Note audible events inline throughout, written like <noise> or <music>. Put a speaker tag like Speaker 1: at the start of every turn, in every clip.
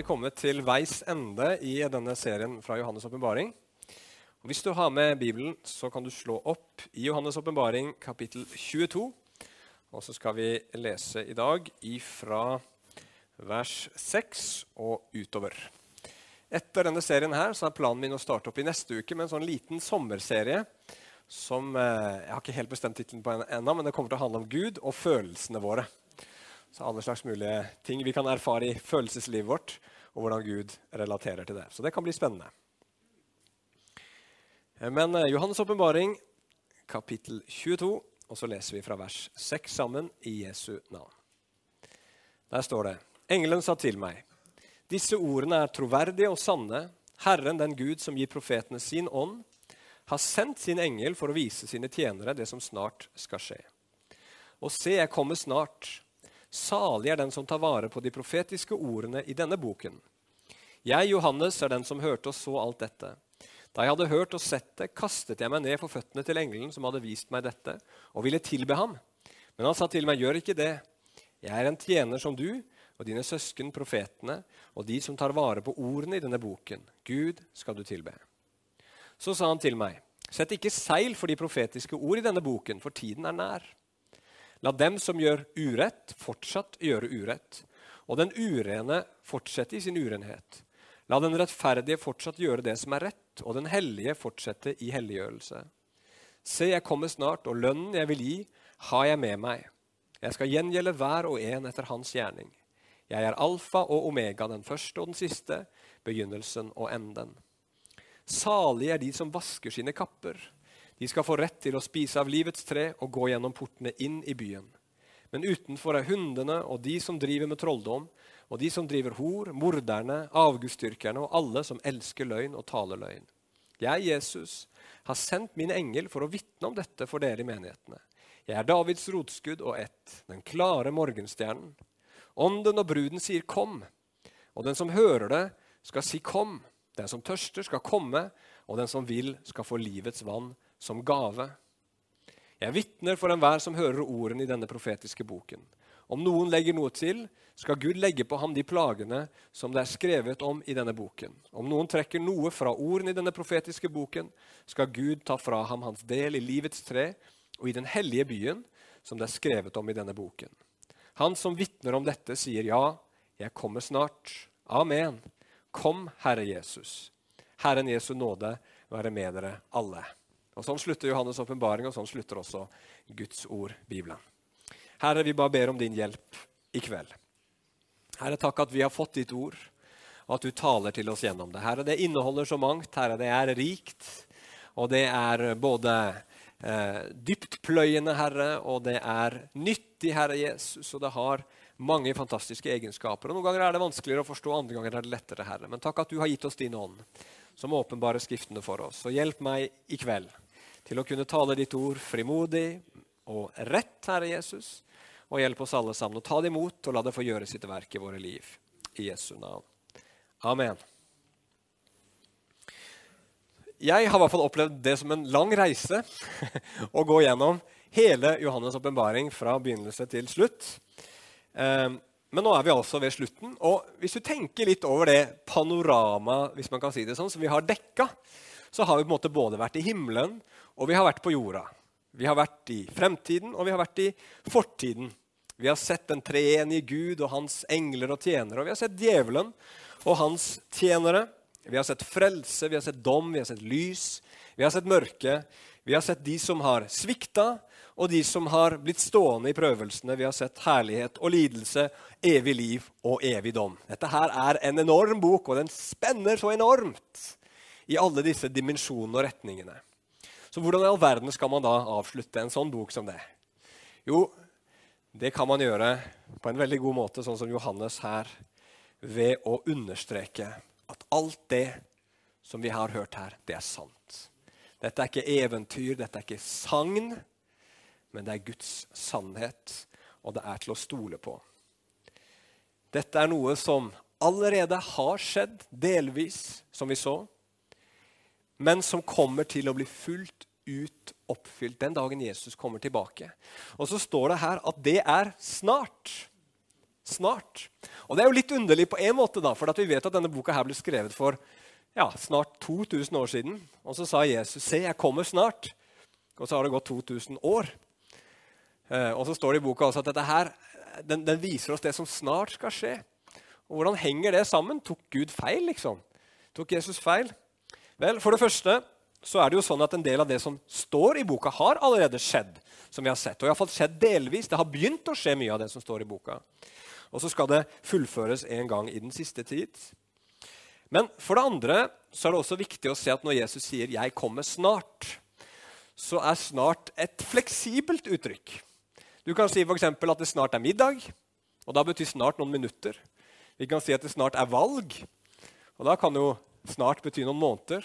Speaker 1: vi kommet til veis ende i denne serien fra Johannes' åpenbaring. Hvis du har med Bibelen, så kan du slå opp i Johannes' åpenbaring kapittel 22. Og så skal vi lese i dag ifra vers 6 og utover. Etter denne serien her så er planen min å starte opp i neste uke med en sånn liten sommerserie som eh, Jeg har ikke helt bestemt tittelen på ennå, men det kommer til å handle om Gud og følelsene våre. Så alle slags mulige ting vi kan erfare i følelseslivet vårt, og hvordan Gud relaterer til det. Så det kan bli spennende. Men eh, Johannes' åpenbaring, kapittel 22, og så leser vi fra vers 6 sammen i Jesu navn. Der står det Engelen sa til meg, disse ordene er troverdige og sanne. Herren, den Gud som gir profetene sin ånd, har sendt sin engel for å vise sine tjenere det som snart skal skje. Og se, jeg kommer snart. Salig er den som tar vare på de profetiske ordene i denne boken. Jeg, Johannes, er den som hørte og så alt dette. Da jeg hadde hørt og sett det, kastet jeg meg ned for føttene til engelen som hadde vist meg dette, og ville tilbe ham. Men han sa til meg, gjør ikke det. Jeg er en tjener som du og dine søsken, profetene, og de som tar vare på ordene i denne boken. Gud skal du tilbe. Så sa han til meg, sett ikke seil for de profetiske ord i denne boken, for tiden er nær. La dem som gjør urett, fortsatt gjøre urett, og den urene fortsette i sin urenhet. La den rettferdige fortsatt gjøre det som er rett, og den hellige fortsette i helliggjørelse. Se, jeg kommer snart, og lønnen jeg vil gi, har jeg med meg. Jeg skal gjengjelde hver og en etter hans gjerning. Jeg er alfa og omega, den første og den siste, begynnelsen og enden. Salig er de som vasker sine kapper de skal få rett til å spise av livets tre og gå gjennom portene inn i byen. Men utenfor er hundene og de som driver med trolldom, og de som driver hor, morderne, avgudsdyrkerne og alle som elsker løgn og taler løgn. Jeg, Jesus, har sendt min engel for å vitne om dette for dere i menighetene. Jeg er Davids rotskudd og ett, den klare morgenstjernen. Ånden og bruden sier 'kom', og den som hører det, skal si 'kom'. Den som tørster, skal komme, og den som vil, skal få livets vann som gave. Jeg vitner for enhver som hører ordene i denne profetiske boken. Om noen legger noe til, skal Gud legge på ham de plagene som det er skrevet om i denne boken. Om noen trekker noe fra ordene i denne profetiske boken, skal Gud ta fra ham hans del i livets tre og i den hellige byen, som det er skrevet om i denne boken. Han som vitner om dette, sier ja, jeg kommer snart. Amen. Kom, Herre Jesus. Herren Jesu nåde være med dere alle. Og Sånn slutter Johannes' åpenbaring, og sånn slutter også Guds ord, Bibelen. Herre, vi bare ber om din hjelp i kveld. Herre, takk at vi har fått ditt ord, og at du taler til oss gjennom det. Herre, det inneholder så mangt. Herre, det er rikt, og det er både eh, dyptpløyende, Herre, og det er nyttig, Herre Jesus, og det har mange fantastiske egenskaper. Og Noen ganger er det vanskeligere å forstå, andre ganger er det lettere, Herre. Men takk at du har gitt oss din ånd som åpenbarer Skriftene for oss. Og hjelp meg i kveld til å kunne tale ditt ord frimodig og rett, Herre Jesus. Og hjelp oss alle sammen å ta det imot og la det få gjøre sitt verk i våre liv. I Jesu navn. Amen. Jeg har i hvert fall opplevd det som en lang reise <laughs> å gå gjennom hele Johannes' åpenbaring fra begynnelse til slutt. Um, men nå er vi altså ved slutten. Og hvis du tenker litt over det panoramaet hvis man kan si det sånn, som vi har dekka, så har vi på en måte både vært i himmelen og vi har vært på jorda. Vi har vært i fremtiden og vi har vært i fortiden. Vi har sett den treenige Gud og hans engler og tjenere. Og vi har sett djevelen og hans tjenere. Vi har sett frelse, vi har sett dom, vi har sett lys, vi har sett mørke. Vi har sett de som har svikta, og de som har blitt stående i prøvelsene. Vi har sett herlighet og lidelse, evig liv og evig dom. Dette her er en enorm bok, og den spenner så enormt i alle disse dimensjonene og retningene. Så hvordan i all verden skal man da avslutte en sånn bok som det? Jo, det kan man gjøre på en veldig god måte, sånn som Johannes her, ved å understreke at alt det som vi har hørt her, det er sant. Dette er ikke eventyr, dette er ikke sagn men det er Guds sannhet, og det er til å stole på. Dette er noe som allerede har skjedd, delvis, som vi så, men som kommer til å bli fullt ut oppfylt den dagen Jesus kommer tilbake. Og så står det her at det er snart. snart'. Og Det er jo litt underlig på en måte, da, for vi vet at denne boka her ble skrevet for ja, snart 2000 år siden. Og så sa Jesus 'Se, jeg kommer snart'. Og så har det gått 2000 år. Eh, og så står det i boka også at dette her, den, den, viser oss det som snart skal skje. Og Hvordan henger det sammen? Tok Gud feil, liksom? Tok Jesus feil? Vel, For det første så er det jo sånn at en del av det som står i boka, har allerede skjedd. som vi har sett. Og i fall skjedd delvis. Det har begynt å skje mye av det som står i boka. Og så skal det fullføres en gang i den siste tid. Men for det andre så er det også viktig å se at når Jesus sier 'jeg kommer snart', så er 'snart' et fleksibelt uttrykk. Du kan si f.eks. at det snart er middag, og da betyr 'snart' noen minutter. Vi kan si at det snart er valg, og da kan jo 'snart' bety noen måneder.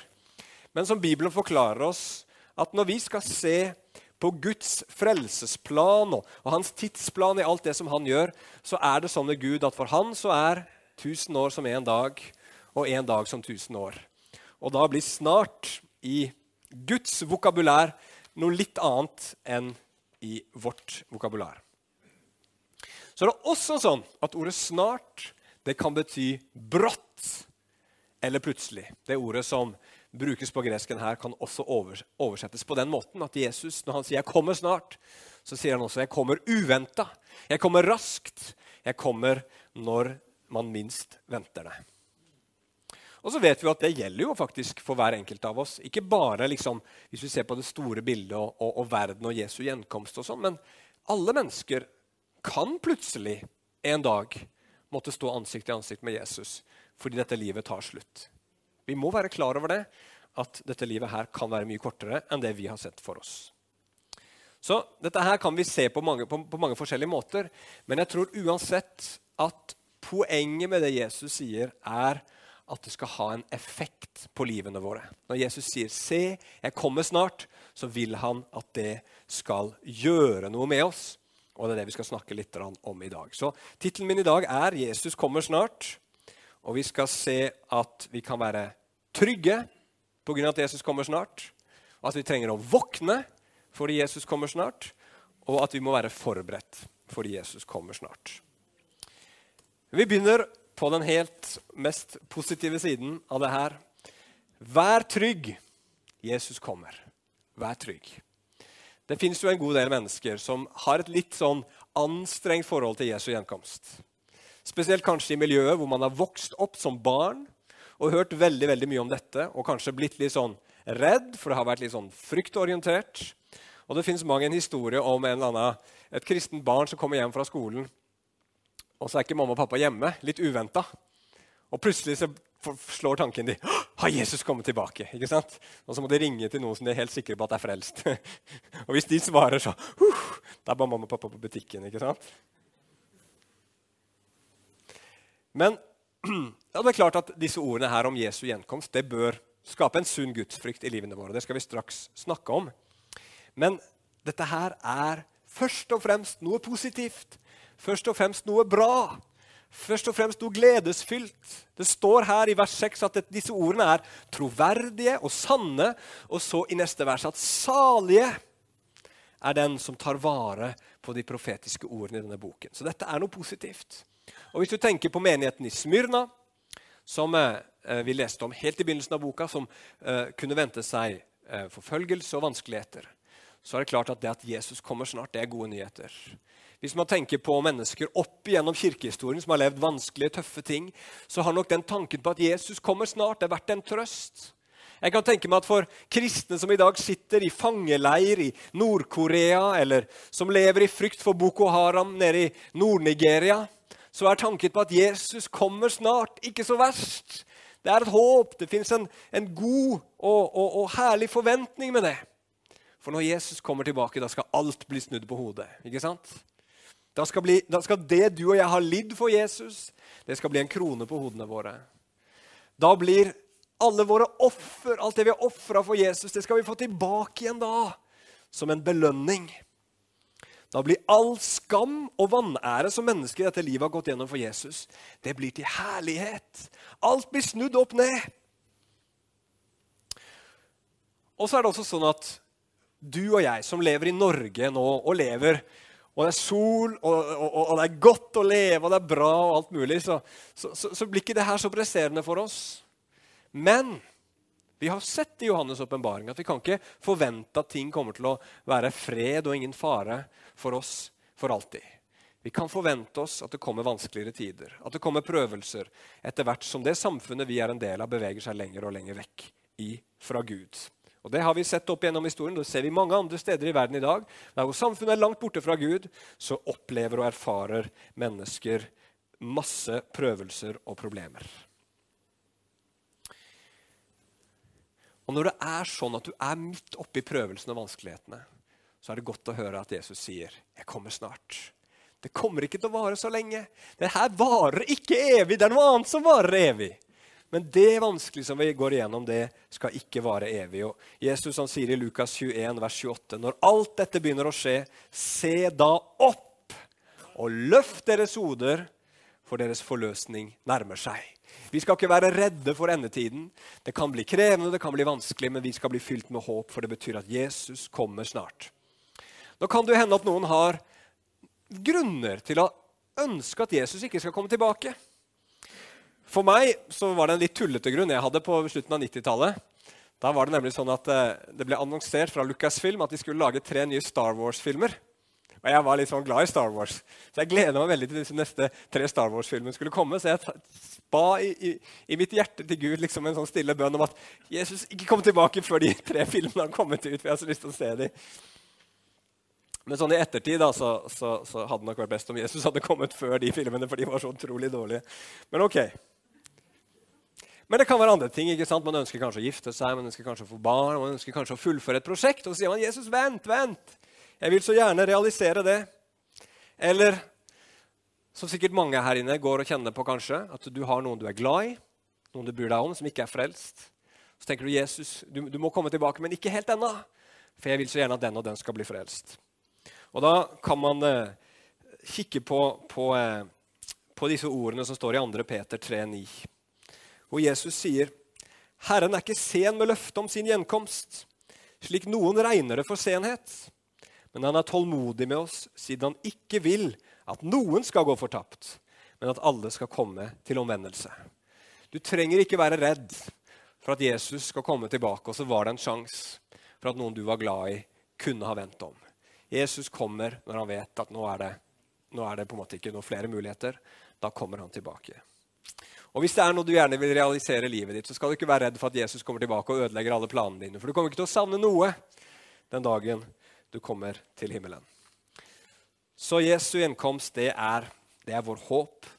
Speaker 1: Men som Bibelen forklarer oss, at når vi skal se på Guds frelsesplan og, og hans tidsplan i alt det som han gjør, så er det sånn med Gud at for han så er tusen år som en dag, og en dag som tusen år. Og da blir snart i Guds vokabulær noe litt annet enn i vårt vokabular. Så det er også sånn at ordet 'snart' det kan bety brått eller plutselig. Det ordet som brukes på gresken her, kan også oversettes på den måten at Jesus, når han sier 'jeg kommer snart', så sier han også 'jeg kommer uventa'. Jeg kommer raskt. Jeg kommer når man minst venter det. Og så vet vi at det gjelder jo faktisk for hver enkelt av oss. Ikke bare liksom, hvis vi ser på det store bildet og, og, og verden og Jesu gjenkomst, og sånn, men alle mennesker kan plutselig en dag måtte stå ansikt til ansikt med Jesus fordi dette livet tar slutt. Vi må være klar over det, at dette livet her kan være mye kortere enn det vi har sett for oss. Så Dette her kan vi se på mange, på, på mange forskjellige måter, men jeg tror uansett at poenget med det Jesus sier, er at det skal ha en effekt på livene våre. Når Jesus sier 'se, jeg kommer snart', så vil han at det skal gjøre noe med oss. Og det er det vi skal snakke litt om i dag. Så Tittelen min i dag er 'Jesus kommer snart'. Og vi skal se at vi kan være trygge pga. at Jesus kommer snart. At vi trenger å våkne fordi Jesus kommer snart. Og at vi må være forberedt fordi Jesus kommer snart. Vi begynner på den helt mest positive siden av det her. Vær trygg. Jesus kommer. Vær trygg. Det fins jo en god del mennesker som har et litt sånn anstrengt forhold til Jesu gjenkomst. Spesielt kanskje i miljøet hvor man har vokst opp som barn og hørt veldig veldig mye om dette, og kanskje blitt litt sånn redd, for det har vært litt sånn fryktorientert. Og det fins mange en historie om en eller annen, et kristent barn som kommer hjem fra skolen og så er ikke mamma og pappa hjemme. Litt uventa. Og plutselig så slår tanken de har Jesus kommet tilbake. ikke sant? Og så må de ringe til noen som de er helt sikre på at er frelst. <laughs> og hvis de svarer, så uh, Da er bare mamma og pappa på butikken. ikke sant? Men <clears throat> ja, det er klart at disse ordene her om Jesu gjenkomst det bør skape en sunn gudsfrykt i livene våre. Det skal vi straks snakke om. Men dette her er først og fremst noe positivt først og fremst noe bra. Først og fremst noe gledesfylt. Det står her i vers 6 at disse ordene er troverdige og sanne. Og så i neste vers at salige er den som tar vare på de profetiske ordene i denne boken. Så dette er noe positivt. Og Hvis du tenker på menigheten i Smyrna, som eh, vi leste om helt i begynnelsen av boka, som eh, kunne vente seg eh, forfølgelse og vanskeligheter, så er det klart at det at Jesus kommer snart, det er gode nyheter. Hvis man tenker på mennesker opp igjennom kirkehistorien som har levd vanskelige, tøffe ting, så har nok den tanken på at Jesus kommer snart, det vært en trøst. Jeg kan tenke meg at For kristne som i dag sitter i fangeleir i Nord-Korea, eller som lever i frykt for Boko Haram nede i Nord-Nigeria, så er tanken på at Jesus kommer snart, ikke så verst. Det er et håp. Det fins en, en, god og, og, og herlig forventning med det. For når Jesus kommer tilbake, da skal alt bli snudd på hodet. ikke sant? Da skal, bli, da skal, det du og jeg har lidd for Jesus, det skal bli en krone på hodene våre. Da blir alle våre offer, alt det vi har ofra for Jesus, det skal vi få tilbake igjen da. Som en belønning. Da blir all skam og vanære som mennesker i dette livet har gått gjennom for Jesus, det blir til herlighet. Alt blir snudd opp ned. Og så er det også sånn at du og jeg som lever i Norge nå, og lever og det er sol, og, og, og, det er godt å leve, og det er bra, og alt mulig, så, så, så, så blir ikke det her så presserende for oss. Men vi har sett i Johannes' åpenbaring at vi kan ikke forvente at ting kommer til å være fred og ingen fare for oss for alltid. Vi kan forvente oss at det kommer vanskeligere tider, at det kommer prøvelser etter hvert som det samfunnet vi er en del av, beveger seg lenger og lenger vekk fra Gud. Og Det har vi sett opp gjennom historien. Det ser vi mange andre steder i verden i dag. Der hvor samfunnet er langt borte fra Gud, så opplever og erfarer mennesker masse prøvelser og problemer. Og Når det er sånn at du er midt oppi prøvelsene og vanskelighetene, så er det godt å høre at Jesus sier, 'Jeg kommer snart'. Det kommer ikke til å vare så lenge. Det her varer ikke evig. Det er noe annet som varer evig. Men det vanskelige som vi går igjennom, det skal ikke vare evig. Og Jesus han sier i Lukas 21, vers 28.: Når alt dette begynner å skje, se da opp og løft deres hoder, for deres forløsning nærmer seg. Vi skal ikke være redde for endetiden. Det kan bli krevende, det kan bli vanskelig, men vi skal bli fylt med håp, for det betyr at Jesus kommer snart. Nå kan det hende at noen har grunner til å ønske at Jesus ikke skal komme tilbake. For meg så var det en litt tullete grunn jeg hadde på slutten av 90-tallet. Da var Det nemlig sånn at eh, det ble annonsert fra Lucasfilm at de skulle lage tre nye Star Wars-filmer. Og Jeg var litt sånn glad i Star Wars, så jeg gleda meg veldig til disse neste tre Star Wars-filmene skulle komme. Så jeg ba i, i, i, mitt hjerte til Gud liksom en sånn stille bønn om at Jesus ikke kom tilbake før de tre filmene har kommet ut. for jeg har så lyst til å se dem. Men sånn i ettertid da, så, så, så, hadde det nok vært best om Jesus hadde kommet før de filmene, for de var så utrolig dårlige. Men ok. Men det kan være andre ting. ikke sant? Man ønsker kanskje å gifte seg, man ønsker kanskje å få barn, man ønsker kanskje å fullføre et prosjekt. Og så sier man 'Jesus, vent, vent! Jeg vil så gjerne realisere det.' Eller som sikkert mange her inne går og kjenner på kanskje, at du har noen du er glad i, noen du bryr deg om, som ikke er frelst. Så tenker du 'Jesus, du, du må komme tilbake, men ikke helt ennå.' For jeg vil så gjerne at den og den skal bli frelst. Og Da kan man eh, kikke på, på, eh, på, disse ordene som står i 2. Peter 3,9, hvor Jesus sier Herren er ikke sen med løftet om sin gjenkomst, slik noen regner det for senhet. Men han er tålmodig med oss, siden han ikke vil at noen skal gå fortapt, men at alle skal komme til omvendelse. Du trenger ikke være redd for at Jesus skal komme tilbake, og så var det en sjanse for at noen du var glad i, kunne ha vendt om. Jesus kommer når han vet at nå er det, nå er det på en måte ikke noen flere muligheter. Da kommer han tilbake. Og Hvis det er noe du gjerne vil realisere i livet ditt, så skal du ikke være redd for at Jesus kommer tilbake og ødelegger alle planene dine. For du kommer ikke til å savne noe den dagen du kommer til himmelen. Så Jesu gjenkomst, det er, det er vår håp.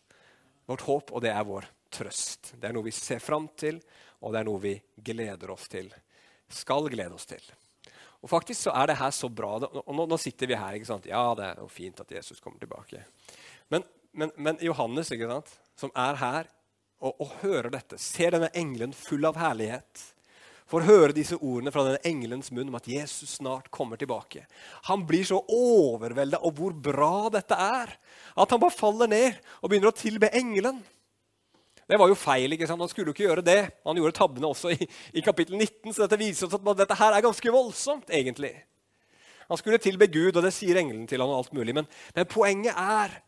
Speaker 1: Vårt håp, og det er vår trøst. Det er noe vi ser fram til, og det er noe vi gleder oss til. Skal glede oss til. Og faktisk så er det her så bra. Og nå, nå sitter vi her. ikke sant? Ja, det er jo fint at Jesus kommer tilbake. Men, men, men Johannes, ikke sant, som er her og, og, hører dette, ser denne engelen full av herlighet, får høre disse ordene fra denne engelens munn om at Jesus snart kommer tilbake. Han blir så overvelda av hvor bra dette er, at han bare faller ned og begynner å tilbe engelen. Det var jo feil. ikke sant? Han skulle jo ikke gjøre det. Han gjorde tabbene også i, i kapittel 19, så dette viser oss at dette her er ganske voldsomt, egentlig. Han skulle tilbe Gud, og det sier engelen til han og alt mulig. Men, men poenget er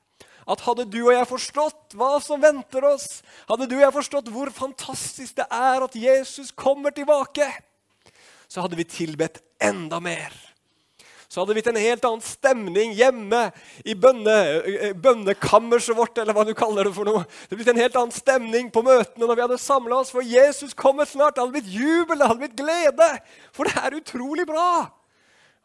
Speaker 1: at hadde du og jeg forstått hva som venter oss, hadde du og jeg forstått hvor fantastisk det er at Jesus kommer tilbake, så hadde vi tilbedt enda mer så hadde vi til en helt annen stemning hjemme i bønne, eh, bønnekammerset vårt, eller hva du kaller det for noe. Det hadde blitt en helt annen stemning på møtene når vi hadde samla oss, for Jesus kommer snart. Det hadde blitt jubel, det hadde blitt glede. For det er utrolig bra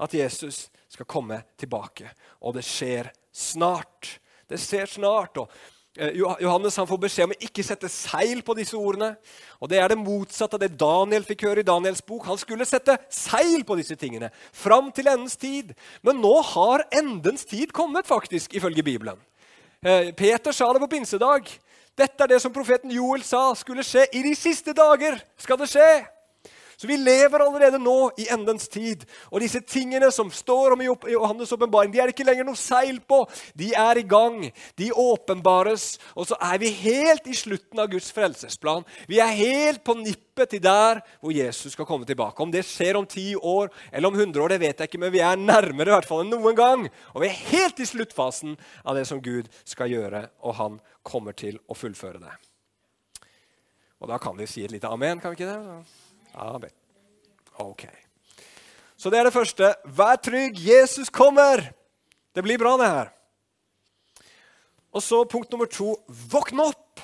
Speaker 1: at Jesus skal komme tilbake. Og det skjer snart. Det skjer snart. og Eh, Johannes han får beskjed om å ikke sette seil på disse ordene. Og Det er det motsatte av det Daniel fikk høre i Daniels bok. Han skulle sette seil på disse tingene fram til endens tid. Men nå har endens tid kommet, faktisk, ifølge Bibelen. Eh, Peter sa det på pinsedag. Dette er det som profeten Joel sa skulle skje. I de siste dager skal det skje. Så vi lever allerede nå i endens tid. Og disse tingene som står om i Johannes' åpenbaring, de er ikke lenger noe seil på. De er i gang. De åpenbares. Og så er vi helt i slutten av Guds frelsesplan. Vi er helt på nippet til der hvor Jesus skal komme tilbake. Om det skjer om ti år eller om hundre år, det vet jeg ikke, men vi er nærmere i hvert fall enn noen gang. Og vi er helt i sluttfasen av det som Gud skal gjøre, og han kommer til å fullføre det. Og da kan vi si et lite amen, kan vi ikke det? Amen. Ok. Så det er det første. Vær trygg, Jesus kommer! Det blir bra, det her. Og så punkt nummer to våkne opp!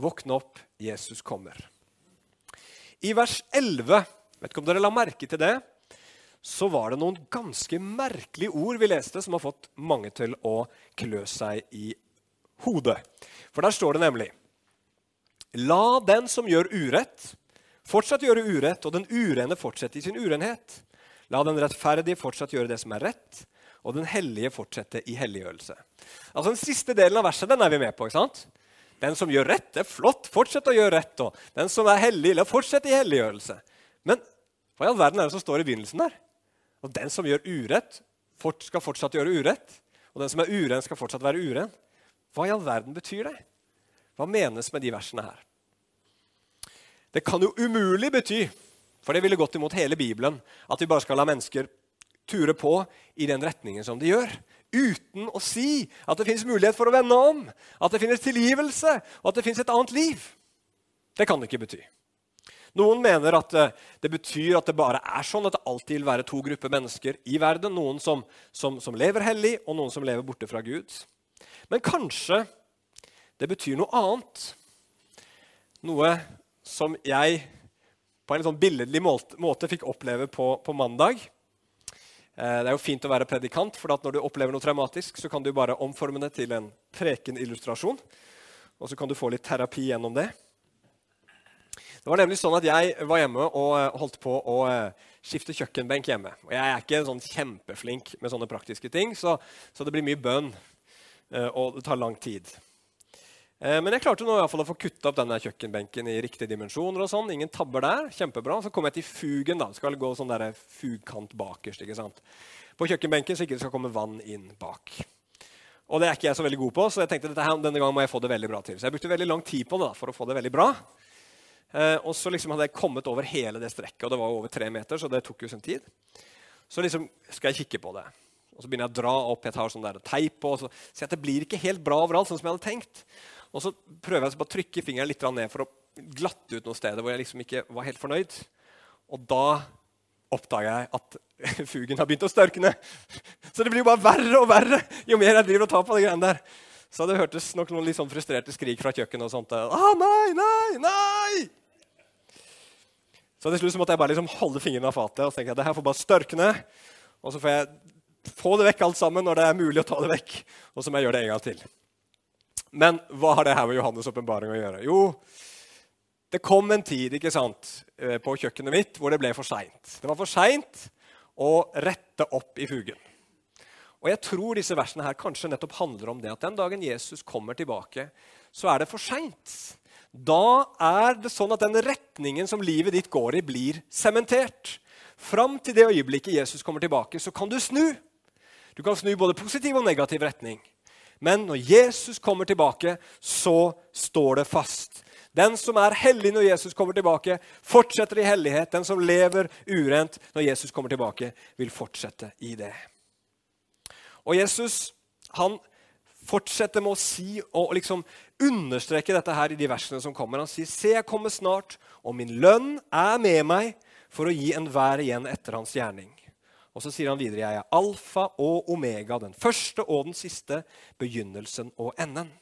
Speaker 1: Våkne opp, Jesus kommer. I vers 11, vet ikke om dere la merke til det, så var det noen ganske merkelige ord vi leste, som har fått mange til å klø seg i hodet. For der står det nemlig La den som gjør urett, fortsatt gjøre urett, og den urene fortsette i sin urenhet. La den rettferdige fortsatt gjøre det som er rett, og den hellige fortsette i helliggjørelse. Altså Den siste delen av verset den er vi med på. ikke sant? Den som gjør rett, det er flott. Fortsett å gjøre rett. Og den som er hellig, la fortsette i helliggjørelse. Men hva i all verden er det som står i begynnelsen der? Og den som gjør urett, skal fortsatt gjøre urett. Og den som er uren, skal fortsatt være uren. Hva i all verden betyr det? Hva menes med de versene her? Det kan jo umulig bety, for det ville gått imot hele Bibelen, at vi bare skal la mennesker ture på i den retningen som de gjør. Uten å si at det fins mulighet for å vende om, at det finnes tilgivelse, og at det fins et annet liv. Det kan det ikke bety. Noen mener at eh, det betyr at det bare er sånn at det alltid vil være to grupper mennesker i verden. Noen som, som, som lever hellig, og noen som lever borte fra Gud. Men kanskje det betyr noe annet. Noe som jeg på en sånn billedlig måte fikk oppleve på, på mandag. Eh, det er jo fint å være predikant, for når du opplever noe traumatisk, så kan du bare omforme det til en prekenillustrasjon. Og så kan du få litt terapi gjennom det. Det var nemlig sånn at Jeg var hjemme og eh, holdt på å eh, skifte kjøkkenbenk hjemme. Og Jeg er ikke sånn kjempeflink med sånne praktiske ting, så, så det blir mye bønn. Og det tar lang tid. Eh, men jeg klarte nå i hvert fall å få kutta opp denne kjøkkenbenken i riktige dimensjoner. og sånn. Ingen tabber der. Kjempebra. Så kom jeg til fugen. da. Det skal gå sånn der fugkant bakerst. ikke sant? På kjøkkenbenken så ikke det skal komme vann inn bak. Og det er ikke jeg så veldig god på, så jeg tenkte her, denne gangen må jeg få det veldig bra til. Så jeg brukte veldig lang tid på det da, for å få det veldig bra. Eh, og så liksom hadde jeg kommet over hele det strekket, og det var over tre meter, så det tok jo sin tid. Så liksom skal jeg kikke på det. Og så begynner jeg å dra opp. Jeg tar sånn der teip og så ser jeg at det blir ikke helt bra overalt. sånn som jeg hadde tenkt. Og så prøver jeg å trykke fingeren litt ned for å glatte ut noen steder hvor jeg liksom ikke var helt fornøyd. Og da oppdager jeg at <laughs> fugen har begynt å størkne. Så det blir jo bare verre og verre jo mer jeg driver og tar på de greiene der. Så det hørtes nok noen litt sånn frustrerte skrik fra kjøkkenet. og sånt. Ah, nei, nei, nei! Så til slutt så måtte jeg bare liksom holde fingrene av fatet og tenke at det her får bare størkne. Og så får jeg få det vekk alt sammen når det er mulig å ta det vekk. Og så må jeg gjøre det en gang til. Men hva har det her med Johannes' åpenbaring å gjøre? Jo, det kom en tid ikke sant, eh, på kjøkkenet mitt hvor det ble for seint. Det var for seint å rette opp i fugen. Og jeg tror disse versene her kanskje nettopp handler om det at den dagen Jesus kommer tilbake, så er det for seint. Da er det sånn at den retningen som livet ditt går i, blir sementert. Fram til det øyeblikket Jesus kommer tilbake, så kan du snu. Du kan snu både positiv og negativ retning. Men når Jesus kommer tilbake, så står det fast. Den som er hellig når Jesus kommer tilbake, fortsetter i hellighet. Den som lever urent når Jesus kommer tilbake, vil fortsette i det. Og Jesus han fortsetter med å si og liksom understreke dette her i de versene som kommer. Han sier, 'Se, jeg kommer snart, og min lønn er med meg for å gi enhver igjen etter hans gjerning.' Og så sier han videre, 'Jeg er alfa og omega, den første og den siste, begynnelsen og enden'.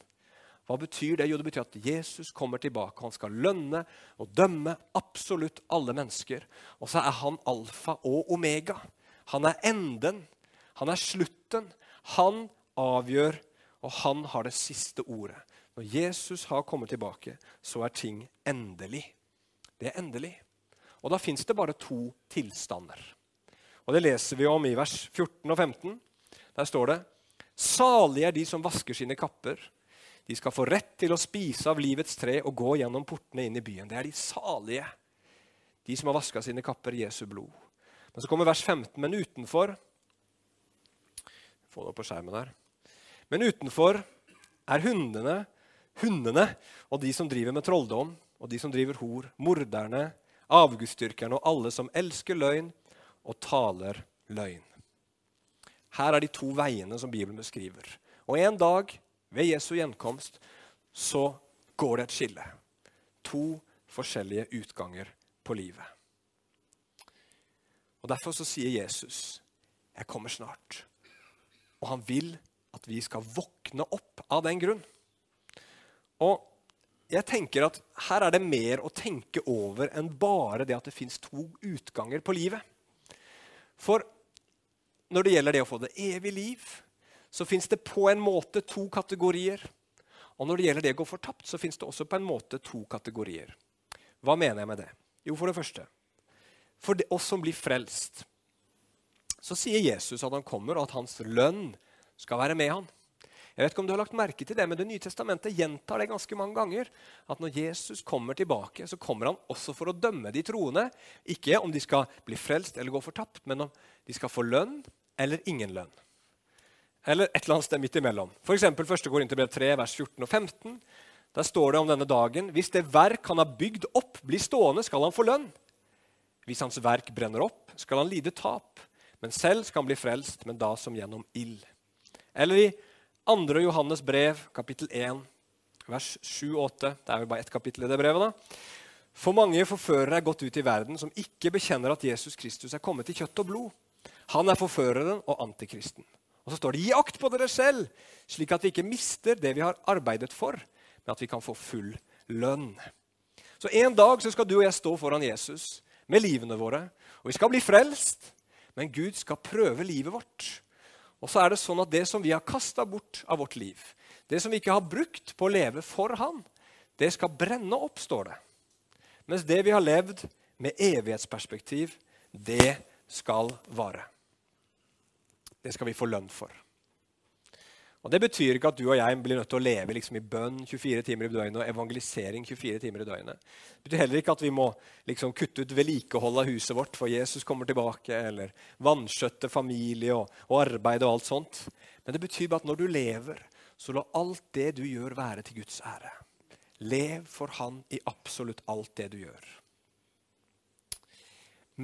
Speaker 1: Hva betyr det? Jo, det betyr at Jesus kommer tilbake. Han skal lønne og dømme absolutt alle mennesker. Og så er han alfa og omega. Han er enden. Han er slutten. Han avgjør, og han har det siste ordet. Når Jesus har kommet tilbake, så er ting endelig. Det er endelig. Og da fins det bare to tilstander. Og Det leser vi om i vers 14 og 15. Der står det Salige er de som vasker sine kapper. De skal få rett til å spise av livets tre og gå gjennom portene inn i byen. Det er de salige. de som har vaska sine kapper i Jesu blod. Men så kommer vers 15. Men utenfor Få det på skjermen her. Men utenfor er hundene, hundene og de som driver med trolldom, og de som driver hor, morderne, avgudsdyrkerne og alle som elsker løgn og taler løgn. Her er de to veiene som Bibelen beskriver. Og en dag, ved Jesu gjenkomst, så går det et skille. To forskjellige utganger på livet. Og Derfor så sier Jesus, 'Jeg kommer snart'. Og han vil at vi skal våkne opp av den grunn. Og jeg tenker at her er det mer å tenke over enn bare det at det fins to utganger på livet. For når det gjelder det å få det evige liv, så fins det på en måte to kategorier. Og når det gjelder det å gå fortapt, så fins det også på en måte to kategorier. Hva mener jeg med det? Jo, for det første For det, oss som blir frelst, så sier Jesus at han kommer, og at hans lønn skal være med han. Jeg vet ikke om du har lagt merke til det, men Det nye testamentet gjentar det ganske mange ganger. At når Jesus kommer tilbake, så kommer han også for å dømme de troende. Ikke om de skal bli frelst eller gå fortapt, men om de skal få lønn eller ingen lønn. Eller et eller annet sted midt imellom. F.eks. 1. Korinterbrev 3, vers 14 og 15. Der står det om denne dagen Hvis det verk han har bygd opp, blir stående, skal han få lønn. Hvis hans verk brenner opp, skal han lide tap. Men selv skal han bli frelst, men da som gjennom ild. Eller i 2. Johannes brev, kapittel 1, vers 7-8. Det er jo bare ett kapittel i det brevet. da. For mange forførere er gått ut i verden som ikke bekjenner at Jesus Kristus er kommet i kjøtt og blod. Han er forføreren og antikristen. Og så står det 'gi akt på dere selv', slik at vi ikke mister det vi har arbeidet for, men at vi kan få full lønn. Så En dag så skal du og jeg stå foran Jesus med livene våre. Og vi skal bli frelst, men Gud skal prøve livet vårt. Og så er det sånn at det som vi har kasta bort av vårt liv, det som vi ikke har brukt på å leve for Han, det skal brenne opp, står det. Mens det vi har levd med evighetsperspektiv, det skal vare. Det skal vi få lønn for. Og Det betyr ikke at du og jeg blir nødt til å leve liksom i bønn 24 timer i døgnet og evangelisering 24 timer i døgnet. Det betyr heller ikke at vi må liksom kutte ut vedlikeholdet av huset vårt for Jesus kommer tilbake, eller vanskjøtte familie og, og, arbeid og alt sånt. Men det betyr bare at når du lever, så la alt det du gjør, være til Guds ære. Lev for Han i absolutt alt det du gjør.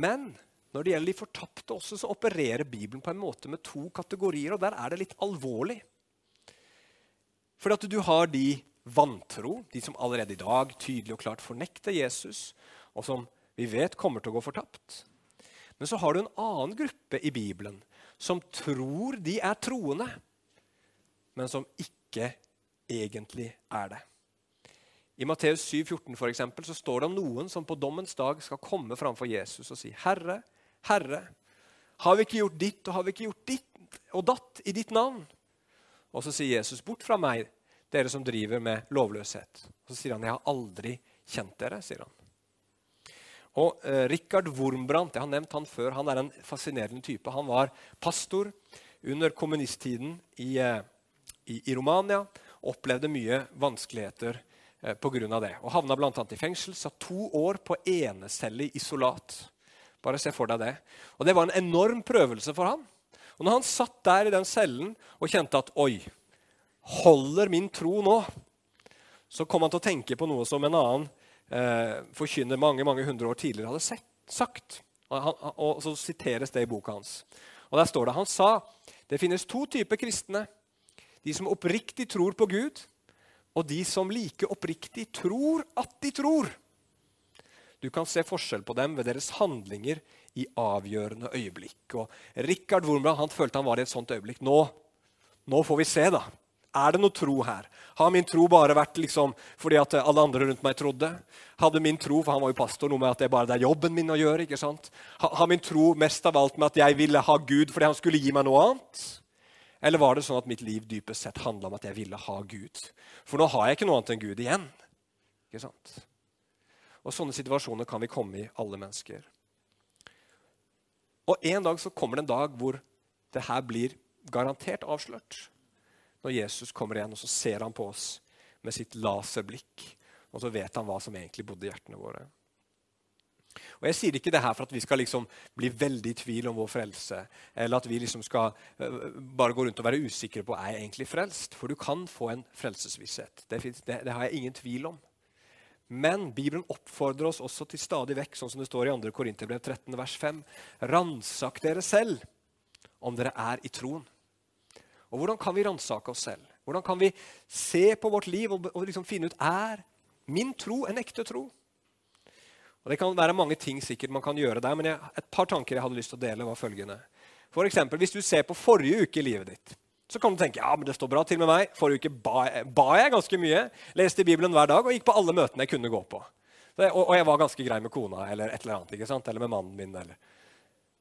Speaker 1: Men når det gjelder de fortapte også, så opererer Bibelen på en måte med to kategorier, og der er det litt alvorlig. For at du har de vantro, de som allerede i dag tydelig og klart fornekter Jesus, og som vi vet kommer til å gå fortapt. Men så har du en annen gruppe i Bibelen som tror de er troende, men som ikke egentlig er det. I Matteus 7, 14 for eksempel, så står det om noen som på dommens dag skal komme framfor Jesus og si, 'Herre, Herre, har vi ikke gjort ditt og har vi ikke gjort ditt og datt i ditt navn? Og så sier Jesus, bort fra meg, dere som driver med lovløshet. Og så sier han, jeg har aldri kjent dere, sier han. Og eh, Richard Wormbrandt, jeg har nevnt han før, han er en fascinerende type. Han var pastor under kommunisttiden i, eh, i, i Romania. Opplevde mye vanskeligheter eh, pga. det. Og Havna bl.a. i fengsel. Satt to år på enecelle i isolat. Bare se for deg det. Og Det var en enorm prøvelse for ham. Og når han satt der i den cellen og kjente at Oi, holder min tro nå? Så kom han til å tenke på noe som en annen eh, forkynner mange mange hundre år tidligere hadde sett, sagt. Og, han, og, Så siteres det i boka hans. Og Der står det han sa det finnes to typer kristne. De som oppriktig tror på Gud, og de som like oppriktig tror at de tror. Du kan se forskjell på dem ved deres handlinger i avgjørende øyeblikk. Og Richard Wormland han følte han var i et sånt øyeblikk. Nå, nå får vi se, da. Er det noe tro her? Har min tro bare vært liksom fordi at alle andre rundt meg trodde? Hadde min tro for han var jo pastor, noe med at det bare er jobben min å gjøre? ikke sant? Har min tro mest av alt med at jeg ville ha Gud fordi han skulle gi meg noe annet? Eller var det sånn at mitt liv dypest sett handla om at jeg ville ha Gud? For nå har jeg ikke noe annet enn Gud igjen. Ikke sant? Og Sånne situasjoner kan vi komme i, alle mennesker. Og En dag så kommer det en dag hvor det her blir garantert avslørt. Når Jesus kommer igjen, og så ser han på oss med sitt laserblikk. Og så vet han hva som egentlig bodde i hjertene våre. Og Jeg sier ikke det her for at vi skal liksom bli veldig i tvil om vår frelse, eller at vi liksom skal uh, bare gå rundt og være usikre på er jeg egentlig frelst. For du kan få en frelsesvisshet. Det, det, det har jeg ingen tvil om. Men Bibelen oppfordrer oss også til stadig vekk, sånn som det står i 2. Korinterbrev 13, vers 5. Ransak dere selv om dere er i troen. Og Hvordan kan vi ransake oss selv? Hvordan kan vi se på vårt liv og, og liksom finne ut er min tro en ekte tro? Og Det kan være mange ting sikkert man kan gjøre der, men jeg, et par tanker jeg hadde lyst til å dele, var følgende. For eksempel, Hvis du ser på forrige uke i livet ditt, så kan du tenke ja, men det står bra til med meg. Forrige uke ba, ba jeg ganske mye, leste i Bibelen hver dag og gikk på alle møtene jeg kunne gå på. Det, og, og, jeg var ganske grei med kona eller et eller annet, ikke sant? eller med mannen min. Eller.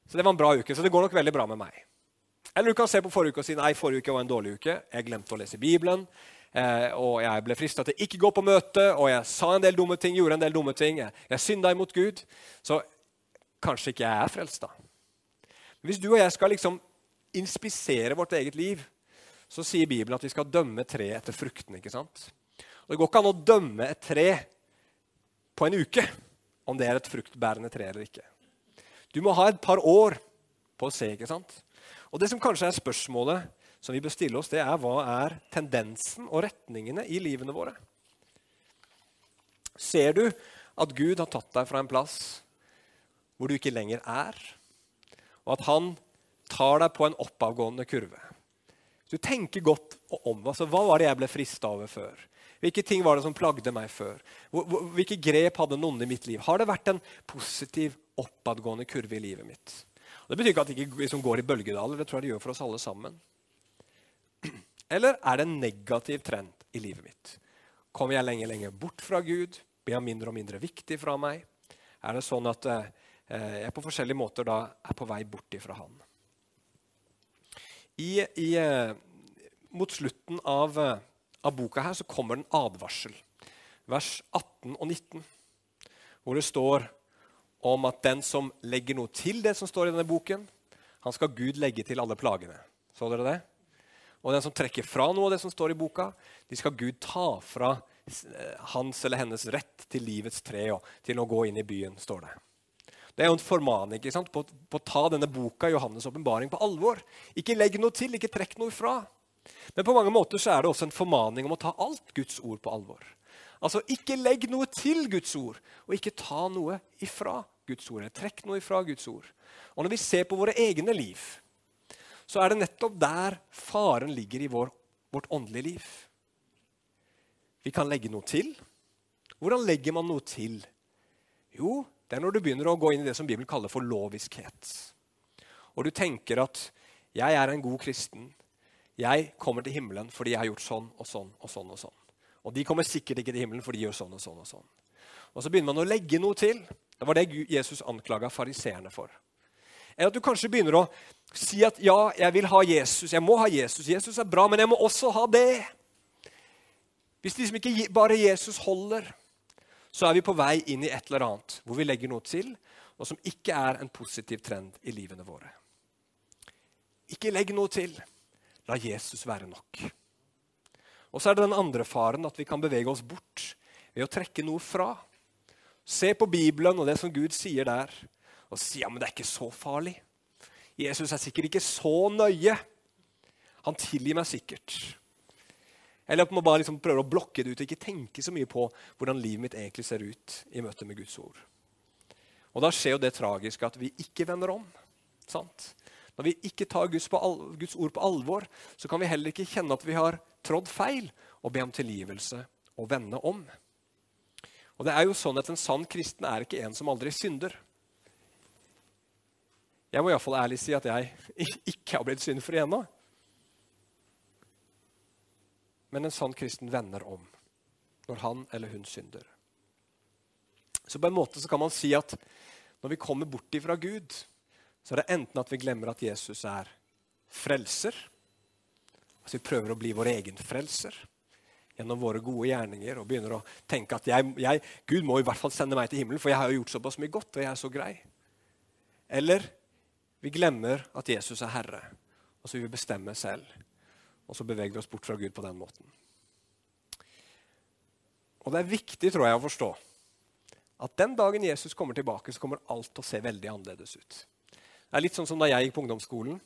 Speaker 1: Så det var en bra uke. Så det går nok veldig bra med meg. Eller du kan se på forrige uke og si nei, forrige uke var en dårlig uke. Jeg glemte å lese Bibelen. Eh, og jeg ble frista til ikke gå på møte, og jeg sa en del dumme ting, gjorde en del dumme ting. Jeg, jeg synda imot Gud. Så kanskje ikke jeg er frelst, da. Hvis du og jeg skal liksom inspisere vårt eget liv, så sier Bibelen at vi skal dømme treet etter fruktene. ikke sant? Og Det går ikke an å dømme et tre på en uke om det er et fruktbærende tre eller ikke. Du må ha et par år på å se. ikke sant? Og Det som kanskje er spørsmålet som vi bør stille oss, det er hva er tendensen og retningene i livene våre? Ser du at Gud har tatt deg fra en plass hvor du ikke lenger er, og at han tar deg på en oppadgående kurve? Hvis du tenker godt om altså, hva var det jeg ble frista over før? Hvilke ting var det som plagde meg før? Hvilke grep hadde noen i mitt liv? Har det vært en positiv, oppadgående kurve i livet mitt? Det betyr ikke at det ikke liksom går i bølgedaler. Det tror jeg det gjør for oss alle sammen. <clears throat> Eller er det en negativ trend i livet mitt? Kommer jeg lenger lenger bort fra Gud? Blir han mindre og mindre viktig fra meg? Er det sånn at eh, jeg på forskjellige måter da er på vei bort ifra han? I, i, eh, mot slutten av, eh, av, boka her så kommer det en advarsel. Vers 18 og 19, hvor det står om at den som legger noe til det som står i denne boken, han skal Gud legge til alle plagene. Så dere det? Og den som trekker fra noe av det som står i boka, de skal Gud ta fra eh, hans eller hennes rett til livets tre og til å gå inn i byen, står det. Det er jo en formaning ikke sant? På, å ta denne boka Johannes' åpenbaring på alvor. Ikke legg noe til, ikke trekk noe fra. Men på mange måter så er det også en formaning om å ta alt Guds ord på alvor. Altså, Ikke legg noe til Guds ord, og ikke ta noe ifra Guds ord. Eller Trekk noe ifra Guds ord. Og Når vi ser på våre egne liv, så er det nettopp der faren ligger i vår, vårt åndelige liv. Vi kan legge noe til. Hvordan legger man noe til? Jo, det er når du begynner å gå inn i det som Bibelen kaller for loviskhet. Og du tenker at 'jeg er en god kristen'. Jeg kommer til himmelen fordi jeg har gjort sånn og sånn og sånn. Og sånn. Og de kommer sikkert ikke til himmelen fordi de gjør sånn og sånn. Og sånn. Og så begynner man å legge noe til. Det var det Jesus anklaga fariseerne for. Eller at du kanskje begynner å si at ja, jeg vil ha Jesus. Jeg må ha Jesus. Jesus er bra, men jeg må også ha det. Hvis liksom ikke bare Jesus holder, så er vi på vei inn i et eller annet hvor vi legger noe til, og som ikke er en positiv trend i livene våre. Ikke legg noe til. La Jesus være nok. Og så er det den andre faren, at vi kan bevege oss bort ved å trekke noe fra. Se på Bibelen og det som Gud sier der, og si ja, men det er ikke så farlig. Jesus er sikkert ikke så nøye. Han tilgir meg sikkert. Eller at man bare liksom prøver å blokke det ut og ikke tenke så mye på hvordan livet mitt egentlig ser ut i møte med Guds ord. Og Da skjer jo det tragiske at vi ikke vender om. sant? Når vi ikke tar Guds, Guds, ord på alvor, så kan vi heller ikke kjenne at vi har trådd feil, og be om tilgivelse og vende om. Og det er jo sånn at En sann kristen er ikke en som aldri synder. Jeg må iallfall ærlig si at jeg <laughs> ikke har blitt syndfri ennå. Men en sann kristen vender om når han eller hun synder. Så på en måte kan man si at når vi kommer bort ifra Gud, så er det enten at vi glemmer at Jesus er frelser, altså vi prøver å bli vår egen frelser gjennom våre gode gjerninger og begynner å tenke at jeg, jeg, Gud må i hvert fall sende meg til himmelen, for jeg har jo gjort såpass mye godt, og jeg er så grei. Eller vi glemmer at Jesus er Herre, og så vil vi bestemme selv. Og så beveger vi oss bort fra Gud på den måten. Og det er viktig, tror jeg, å forstå at den dagen Jesus kommer tilbake, så kommer alt til å se veldig annerledes ut. Det er litt sånn som da jeg gikk på ungdomsskolen.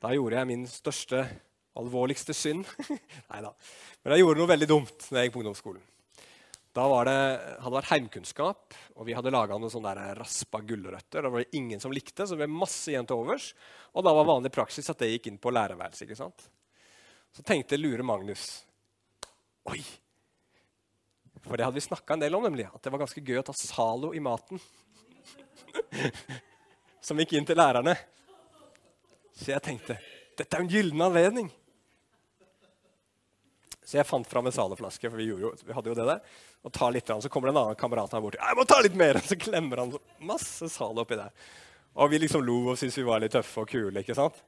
Speaker 1: Da gjorde jeg min største, alvorligste synd. <laughs> Nei da. Men jeg gjorde noe veldig dumt da jeg gikk på ungdomsskolen. Da var det, hadde det vært heimkunnskap, og vi hadde laga noen sånne der raspa gulrøtter. Da var det ingen som likte, så det ble masse igjen til overs. Og da var vanlig praksis at det gikk inn på lærerværelset. ikke sant? Så tenkte lure Magnus Oi! For det hadde vi snakka en del om, nemlig. At det var ganske gøy å ta Zalo i maten. <laughs> som gikk inn til lærerne. Så jeg tenkte dette er en gyllen anledning. Så jeg fant fram en Zalo-flaske, for vi, jo, vi, hadde jo det der. Og tar litt, Så kommer det en annen kamerat her borti. 'Jeg må ta litt mer!' <laughs> Så klemmer han masse Zalo oppi der. Og vi liksom lo og syntes vi var litt tøffe og kule. ikke sant?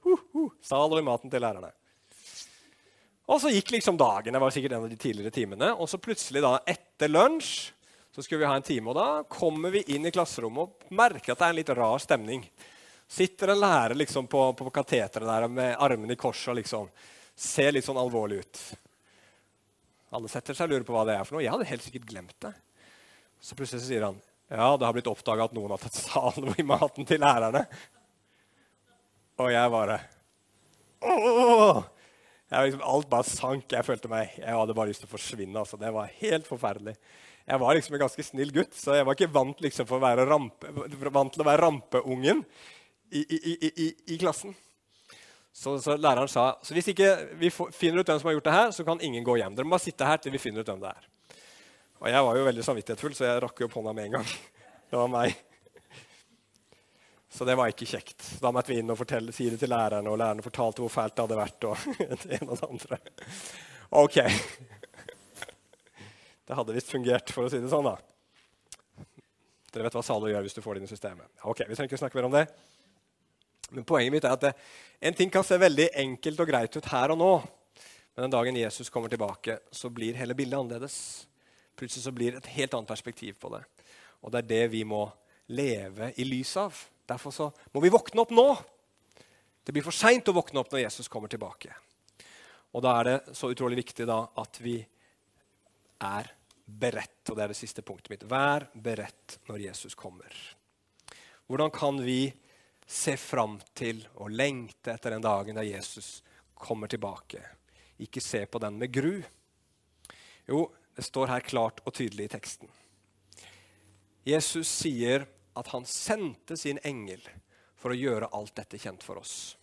Speaker 1: Uh, uh, Zalo i maten til lærerne. Og så gikk liksom dagen. Det var sikkert en av de tidligere timene. Og så plutselig, da, etter lunsj, så skulle vi ha en time. Og da kommer vi inn i klasserommet og merker at det er en litt rar stemning. Sitter en lærer liksom på, på kateteret der med armene i kors og liksom ser litt sånn alvorlig ut. Alle setter seg og lurer på hva det er for noe. Jeg hadde helt sikkert glemt det. Så plutselig sier han ja, det har blitt oppdaga at noen har tatt salen i maten til lærerne. Og jeg bare Åh! Liksom, alt bare sank. Jeg følte meg, jeg hadde bare lyst til å forsvinne. Altså. Det var helt forferdelig. Jeg var liksom en ganske snill gutt, så jeg var ikke vant, liksom, rampe, vant til å være rampeungen i, i, i, i klassen. Så, så, læreren sa så hvis ikke vi finner ut hvem som har gjort det her, så kan ingen gå hjem. Dere må bare sitte her til vi finner ut hvem det er. Og jeg var jo veldig samvittighetsfull, så jeg rakk opp hånda med en gang. <laughs> Det var meg. Så det var ikke kjekt. Da måtte vi inn og fortelle, si det til lærerne, og lærerne fortalte hvor fælt det hadde vært. og <laughs> det ene og det andre. Ok. Det hadde visst fungert, for å si det sånn. da. Dere vet hva Zalo gjør hvis du får det inn i systemet. Ok, Vi trenger ikke snakke mer om det. Men poenget mitt er at det, en ting kan se veldig enkelt og greit ut her og nå. Men den dagen Jesus kommer tilbake, så blir hele bildet annerledes. Plutselig så blir det et helt annet perspektiv på det. Og det er det vi må leve i lys av. Derfor så må vi våkne opp nå. Det blir for seint å våkne opp når Jesus kommer tilbake. Og da er det så utrolig viktig da at vi er beredt. Og det er det siste punktet mitt. Vær beredt når Jesus kommer. Hvordan kan vi se fram til og lengte etter den dagen da Jesus kommer tilbake. Ikke se på den med gru. Jo, det står her klart og tydelig i teksten. Jesus sier at han sendte sin engel for å gjøre alt dette kjent for oss.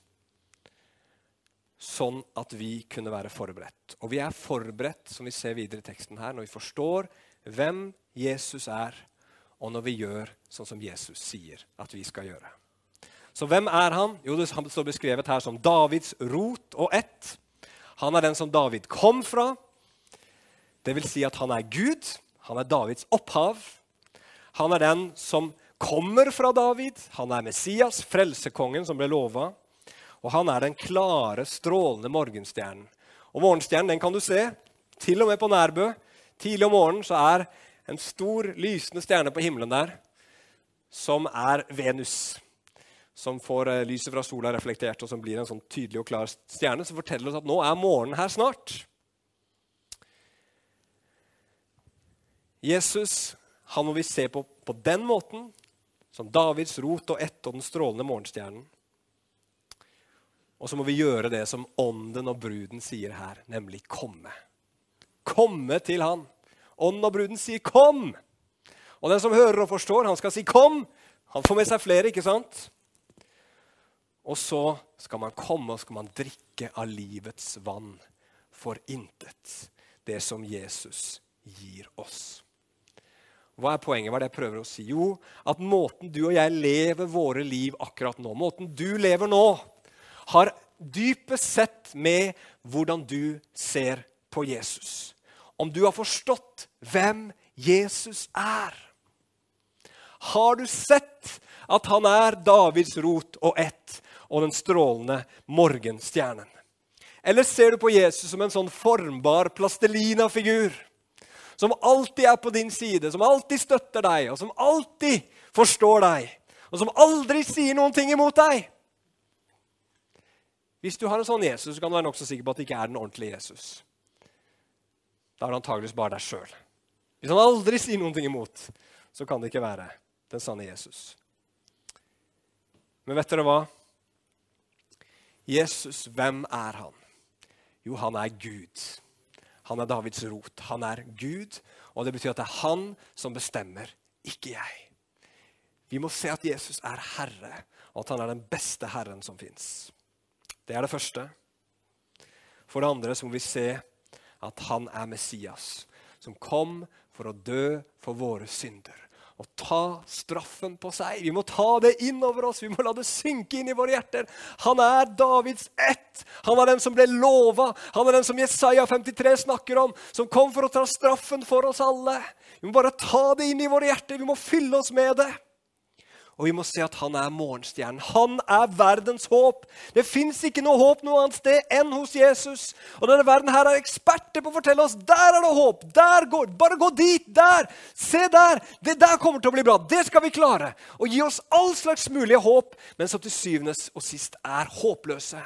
Speaker 1: Sånn at vi kunne være forberedt. Og vi er forberedt, som vi ser videre i teksten her, når vi forstår hvem Jesus er, og når vi gjør sånn som Jesus sier at vi skal gjøre. Så hvem er han? Jo, Det står beskrevet her som Davids rot og ett. Han er den som David kom fra. Det vil si at han er Gud. Han er Davids opphav. Han er den som kommer fra David. Han er Messias, frelsekongen som ble lova. Og han er den klare, strålende morgenstjernen. Og morgenstjernen den kan du se til og med på Nærbø. Tidlig om morgenen så er en stor, lysende stjerne på himmelen der, som er Venus som får eh, lyset fra sola reflektert, og som blir en sånn tydelig og klar stjerne, som forteller oss at nå er morgenen her snart. Jesus han må vi se på på den måten, som Davids rot og ett og den strålende morgenstjernen. Og så må vi gjøre det som ånden og bruden sier her, nemlig komme. Komme til han. Ånden og bruden sier 'kom'. Og den som hører og forstår, han skal si 'kom'. Han får med seg flere, ikke sant? Og så skal man komme og skal man drikke av livets vann for intet. Det som Jesus gir oss. Hva er poenget? Hva er det jeg prøver å si? Jo, at måten du og jeg lever våre liv akkurat nå, måten du lever nå, har dypest sett med hvordan du ser på Jesus. Om du har forstått hvem Jesus er. Har du sett at han er Davids rot og ett? og den strålende morgenstjernen? Eller ser du på Jesus som en sånn formbar plastelina-figur? Som alltid er på din side, som alltid støtter deg, og som alltid forstår deg, og som aldri sier noen ting imot deg? Hvis du har en sånn Jesus, så kan du være nokså sikker på at det ikke er den ordentlige Jesus. Da er det antageligvis bare deg sjøl. Hvis han aldri sier noen ting imot, så kan det ikke være den sanne Jesus. Men vet dere hva? Jesus, hvem er han? Jo, han er Gud. Han er Davids rot. Han er Gud, og det betyr at det er han som bestemmer, ikke jeg. Vi må se at Jesus er herre, og at han er den beste herren som fins. Det er det første. For det andre så må vi se at han er Messias, som kom for å dø for våre synder. Og ta straffen på seg. Vi må ta det inn over oss. Vi må la det synke inn i våre hjerter. Han er Davids ett. Han er den som ble lova. Han er den som Jesaja 53 snakker om, som kom for å ta straffen for oss alle. Vi må bare ta det inn i våre hjerter. Vi må fylle oss med det. Og vi må se at han er morgenstjernen. Han er verdens håp. Det fins ikke noe håp noe annet sted enn hos Jesus. Og denne verden her er eksperter på å fortelle oss der er det håp. Der går, Bare gå dit. Der. Se der. Det der kommer til å bli bra. Det skal vi klare. Og gi oss all slags mulige håp, men som til syvende og sist er håpløse.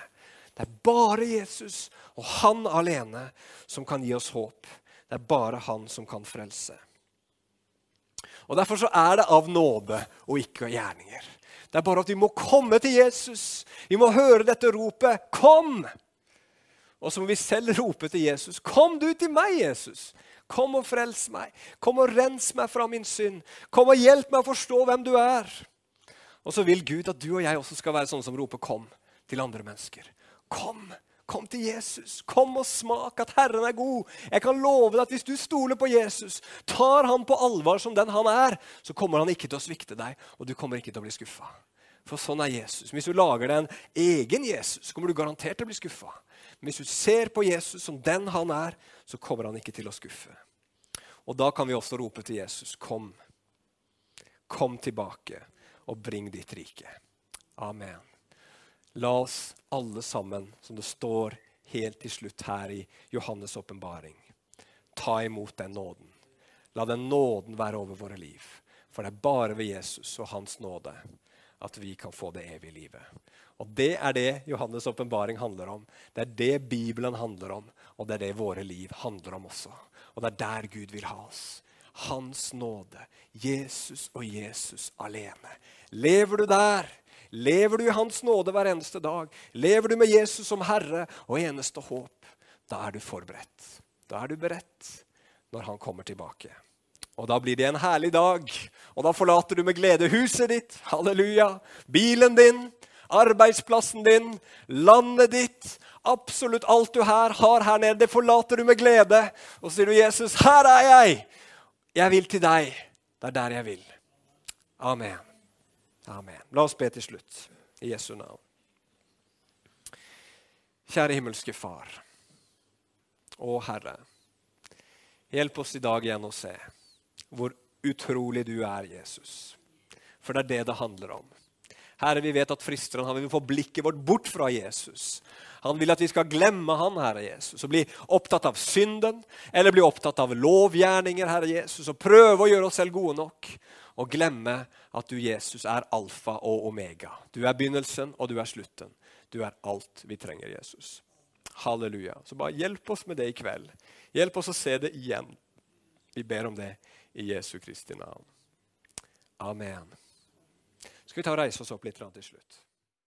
Speaker 1: Det er bare Jesus og han alene som kan gi oss håp. Det er bare han som kan frelse. Og Derfor så er det av nåde og ikke av gjerninger. Det er bare at vi må komme til Jesus. Vi må høre dette ropet 'Kom!' Og så må vi selv rope til Jesus. 'Kom du til meg, Jesus!' Kom og frels meg. Kom og rens meg fra min synd. Kom og hjelp meg å forstå hvem du er. Og så vil Gud at du og jeg også skal være sånne som roper 'kom' til andre mennesker. Kom! Kom til Jesus. Kom og smak at Herren er god. Jeg kan love deg at Hvis du stoler på Jesus, tar han på alvor som den han er, så kommer han ikke til å svikte deg, og du kommer ikke til å bli skuffa. For sånn er Jesus. Hvis du lager deg en egen Jesus, så kommer du garantert til å bli skuffa. Men hvis du ser på Jesus som den han er, så kommer han ikke til å skuffe. Og da kan vi også rope til Jesus, kom. Kom tilbake og bring ditt rike. Amen. La oss alle sammen, som det står helt til slutt her i Johannes' åpenbaring, ta imot den nåden. La den nåden være over våre liv. For det er bare ved Jesus og hans nåde at vi kan få det evige livet. Og Det er det Johannes' åpenbaring handler om. Det er det Bibelen handler om, og det er det våre liv handler om også. Og det er der Gud vil ha oss. Hans nåde. Jesus og Jesus alene. Lever du der? Lever du i Hans nåde hver eneste dag, lever du med Jesus som Herre og eneste håp, da er du forberedt. Da er du beredt når Han kommer tilbake. Og Da blir det en herlig dag, og da forlater du med glede huset ditt, halleluja, bilen din, arbeidsplassen din, landet ditt. Absolutt alt du her har her nede, det forlater du med glede. Og så sier du, 'Jesus, her er jeg! Jeg vil til deg. Det er der jeg vil.' Amen. Amen. La oss be til slutt i Jesu navn. Kjære himmelske Far og Herre. Hjelp oss i dag igjen å se hvor utrolig du er, Jesus. For det er det det handler om. Herre, vi vet at fristeren han vil få blikket vårt bort fra Jesus. Han vil at vi skal glemme han, Herre Jesus, og bli opptatt av synden eller bli opptatt av lovgjerninger, Herre Jesus, og prøve å gjøre oss selv gode nok og glemme at du, Jesus, er alfa og omega. Du er begynnelsen, og du er slutten. Du er alt vi trenger, Jesus. Halleluja. Så bare hjelp oss med det i kveld. Hjelp oss å se det igjen. Vi ber om det i Jesu Kristi navn. Amen. Skal vi ta og reise oss opp litt til slutt?